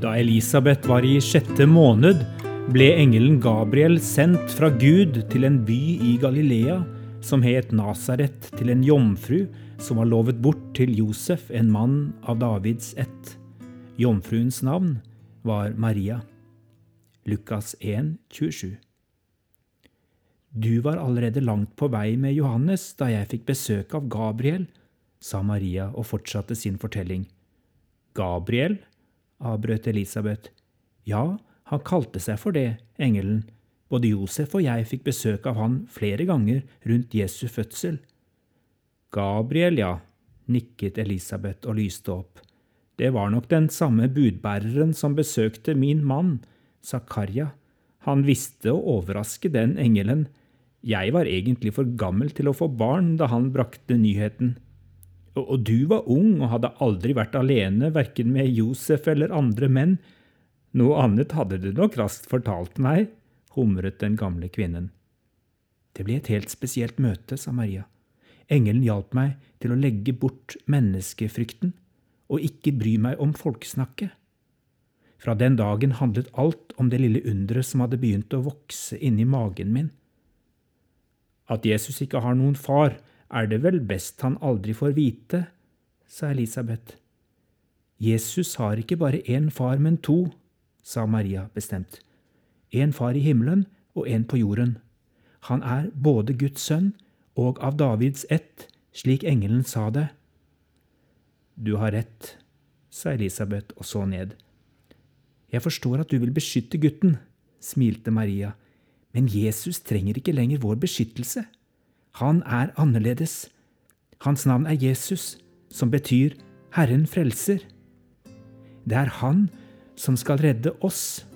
Da Elisabeth var i sjette måned, ble engelen Gabriel sendt fra Gud til en by i Galilea som het Nasaret, til en jomfru som var lovet bort til Josef, en mann av Davids ett. Jomfruens navn var Maria. Lukas 1, 27. Du var allerede langt på vei med Johannes da jeg fikk besøk av Gabriel, sa Maria og fortsatte sin fortelling. Gabriel? Avbrøt Elisabeth. Ja, han kalte seg for det, engelen. Både Josef og jeg fikk besøk av han flere ganger rundt Jesu fødsel. Gabriel, ja, nikket Elisabeth og lyste opp. Det var nok den samme budbæreren som besøkte min mann, Zakaria. Han visste å overraske den engelen. Jeg var egentlig for gammel til å få barn da han brakte nyheten. Og du var ung og hadde aldri vært alene, verken med Josef eller andre menn. Noe annet hadde du nok raskt fortalt meg, humret den gamle kvinnen. Det ble et helt spesielt møte, sa Maria. Engelen hjalp meg til å legge bort menneskefrykten og ikke bry meg om folkesnakket. Fra den dagen handlet alt om det lille underet som hadde begynt å vokse inni magen min. At Jesus ikke har noen far, er det vel best han aldri får vite, sa Elisabeth. Jesus har ikke bare én far, men to, sa Maria bestemt. En far i himmelen og en på jorden. Han er både Guds sønn og av Davids ett, slik engelen sa det. Du har rett, sa Elisabeth og så ned. Jeg forstår at du vil beskytte gutten, smilte Maria, men Jesus trenger ikke lenger vår beskyttelse. Han er annerledes. Hans navn er Jesus, som betyr Herren frelser. Det er Han som skal redde oss